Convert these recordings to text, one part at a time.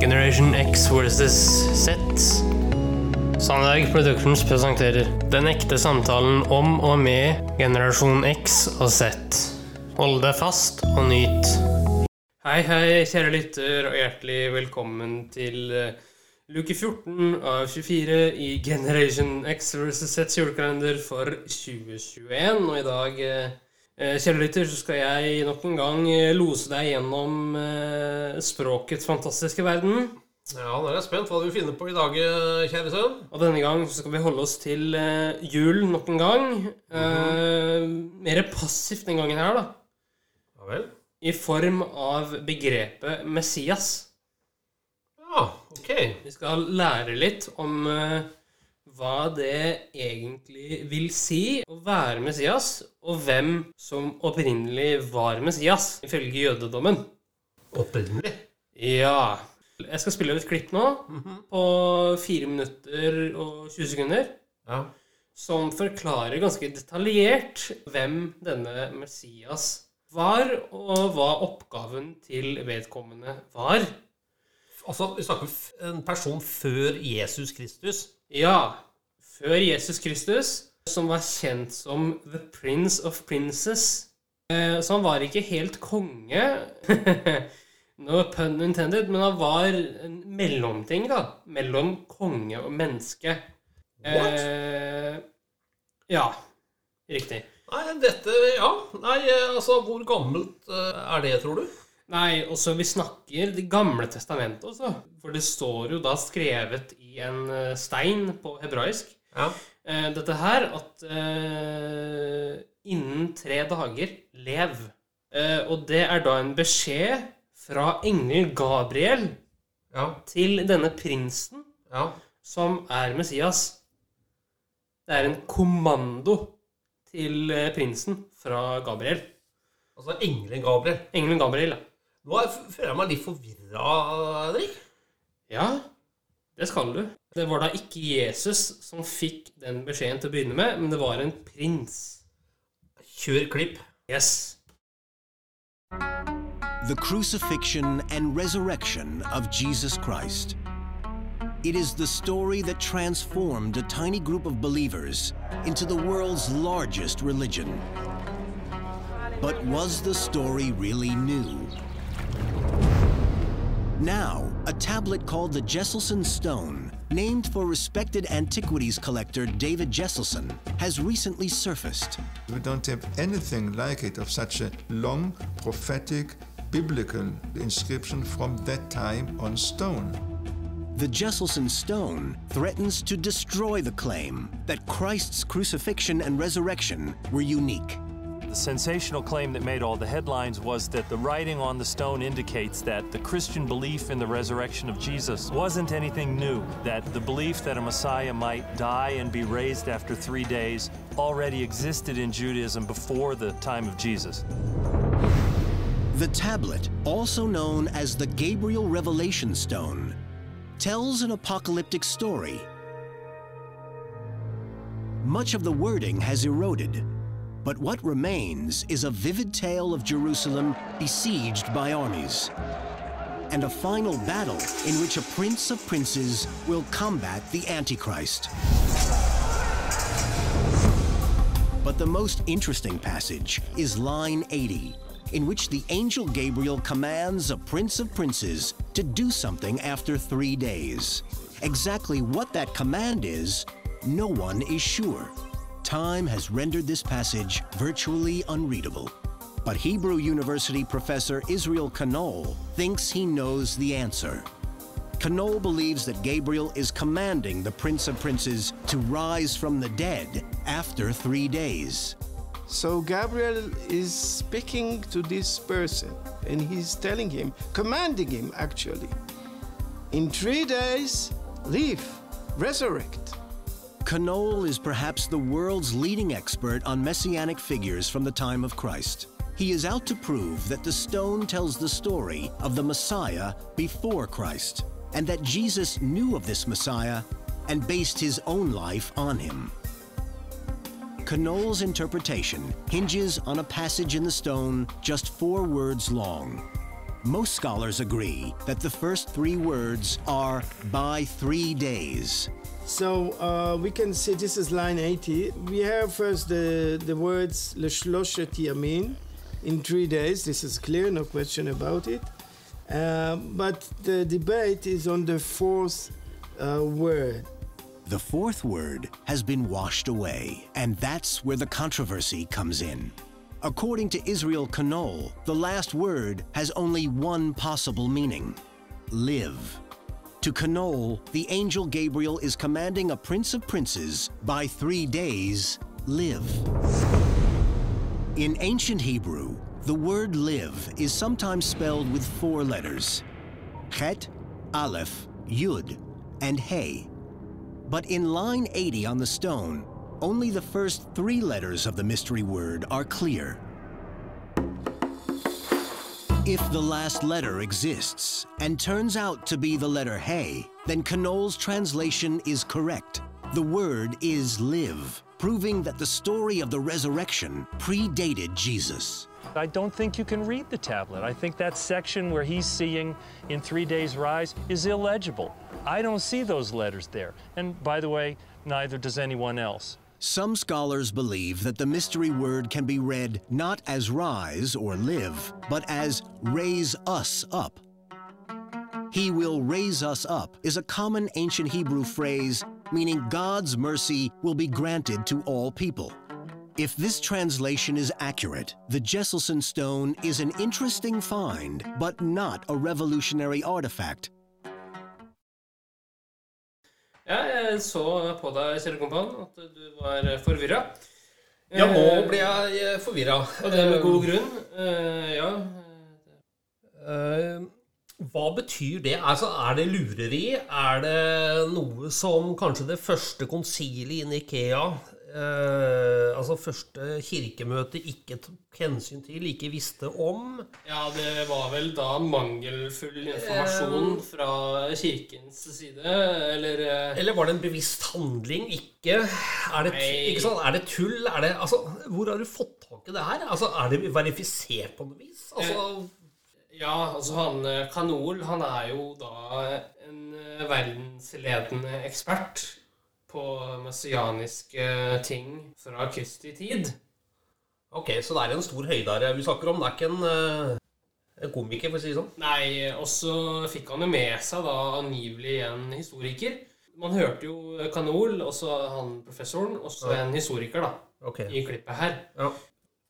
Generation X versus Z. Sandberg Productions presenterer Den ekte samtalen om og med generasjon X og Z. Hold deg fast og nyt. Hei, hei, kjære lytter, og hjertelig velkommen til eh, luke 14 av 24 i Generation X versus Z julekalender for 2021. Og i dag, eh, eh, kjære lytter, så skal jeg nok en gang eh, lose deg gjennom eh, språkets fantastiske verden. Ja, nå er jeg spent hva du finner på i dag, kjære sønn. Og denne gang så skal vi holde oss til jul nok en gang. Eh, mer passivt den gangen her, da. Ja vel. I form av begrepet Messias. Ja, ok. Vi skal lære litt om hva det egentlig vil si å være Messias, og hvem som opprinnelig var Messias, ifølge jødedommen. Opprinnelig. Ja. Jeg skal spille et klipp nå på 4 minutter og 20 sekunder. Ja. som forklarer ganske detaljert hvem denne Messias var, og hva oppgaven til vedkommende var. Altså, vi snakker om en person før Jesus Kristus. Ja, før Jesus Kristus, som var kjent som The Prince of Princes. Eh, Så han var ikke helt konge, no pun intended, men han var en mellomting, da. Mellom konge og menneske. What? Eh, ja, riktig. Nei, dette Ja. Nei, eh, altså, hvor gammelt eh, er det, tror du? Nei, også vi snakker Det gamle testamentet også. For det står jo da skrevet i en eh, stein på hebraisk. Ja. Eh, dette her at eh, innen tre dager lev. Eh, og det er da en beskjed fra engel Gabriel Ja. til denne prinsen Ja. som er Messias. Det er en kommando til prinsen fra Gabriel. Altså engelen Gabriel. Engelen Gabriel, ja. Nå er, føler jeg meg litt forvirra, Henrik. Ja, det skal du. Det var da ikke Jesus som fikk den beskjeden til å begynne med, men det var en prins. Kjør klipp. Yes. The crucifixion and resurrection of Jesus Christ. It is the story that transformed a tiny group of believers into the world's largest religion. But was the story really new? Now, a tablet called the Jesselson Stone, named for respected antiquities collector David Jesselson, has recently surfaced. We don't have anything like it of such a long prophetic biblical inscription from that time on stone. The Jesselson Stone threatens to destroy the claim that Christ's crucifixion and resurrection were unique. The sensational claim that made all the headlines was that the writing on the stone indicates that the Christian belief in the resurrection of Jesus wasn't anything new, that the belief that a Messiah might die and be raised after three days already existed in Judaism before the time of Jesus. The tablet, also known as the Gabriel Revelation Stone, tells an apocalyptic story. Much of the wording has eroded, but what remains is a vivid tale of Jerusalem besieged by armies, and a final battle in which a prince of princes will combat the Antichrist. But the most interesting passage is line 80, in which the angel Gabriel commands a prince of princes to do something after three days. Exactly what that command is, no one is sure. Time has rendered this passage virtually unreadable. But Hebrew University professor Israel Kanol thinks he knows the answer. Kanol believes that Gabriel is commanding the Prince of Princes to rise from the dead after three days. So Gabriel is speaking to this person and he's telling him, commanding him actually, in three days, live, resurrect. Knoll is perhaps the world's leading expert on messianic figures from the time of Christ. He is out to prove that the stone tells the story of the Messiah before Christ, and that Jesus knew of this Messiah and based his own life on him. Knoll's interpretation hinges on a passage in the stone just four words long Most scholars agree that the first three words are by three days. So uh, we can see this is line 80. We have first the, the words Leshloshet Yamin in three days. This is clear, no question about it. Uh, but the debate is on the fourth uh, word. The fourth word has been washed away, and that's where the controversy comes in. According to Israel Canol, the last word has only one possible meaning live. To Canol, the angel Gabriel is commanding a prince of princes by three days live. In ancient Hebrew, the word live is sometimes spelled with four letters Chet, Aleph, Yud, and Hey. But in line 80 on the stone, only the first three letters of the mystery word are clear. If the last letter exists and turns out to be the letter Hey, then Canol's translation is correct. The word is live, proving that the story of the resurrection predated Jesus. I don't think you can read the tablet. I think that section where he's seeing in three days rise is illegible. I don't see those letters there. And by the way, neither does anyone else. Some scholars believe that the mystery word can be read not as rise or live, but as raise us up. He will raise us up is a common ancient Hebrew phrase meaning God's mercy will be granted to all people. If this translation is accurate, the Jesselson stone is an interesting find, but not a revolutionary artifact. Ja, jeg så på deg, Kjell Kompan, at du var forvirra. Ja, nå ble jeg forvirra. Og det med god grunn. Eh, ja. Eh, hva betyr det? Altså, Er det lureri? Er det noe som kanskje det første konsilet i Nikea, eh, altså første kirkemøte, ikke tok hensyn til, ikke visste om? ja, det var vel da mangelfull informasjon fra kirkens side, eller eh, Eller var det en bevisst handling? Ikke? Er det, ikke sånn, Er det tull? Er det, altså, hvor har du fått tak i det her? Altså, Er det verifisert på noe vis? Altså, Ja, altså han eh, Kanol, han er jo da en eh, verdensledende ekspert på messianiske ting fra Kristi tid. ok, Så det er en stor høydare vi snakker om. Det er ikke en, eh, en komiker, for å si det sånn. Nei, og så fikk han jo med seg da angivelig en historiker. Man hørte jo Kanol, og så han professoren, og så en historiker da, Ok. i klippet her. Ja.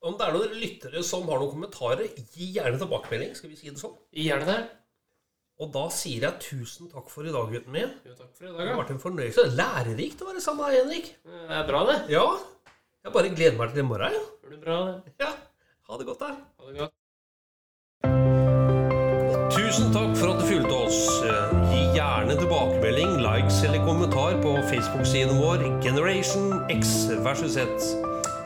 Om det er noen lyttere som har noen kommentarer, gi gjerne tilbakemelding. Skal vi si det sånn? Gjerne det. Og da sier jeg tusen takk for i dag, gutten min. Jo, takk for i dag, ja. Det har vært en fornøyelse. Lærerikt å være sammen med deg, Henrik. Det er bra, det. Ja. Jeg bare gleder meg til i morgen. Ja. Gjør det bra, det. Ja. Ha det godt, da. Ha det godt. Tusen takk for at du fulgte oss. Gi gjerne tilbakemelding, likes eller kommentar på Facebook-siden vår Generation X versus Z.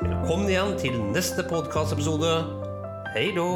Velkommen igjen til neste podkastepisode. Hei då!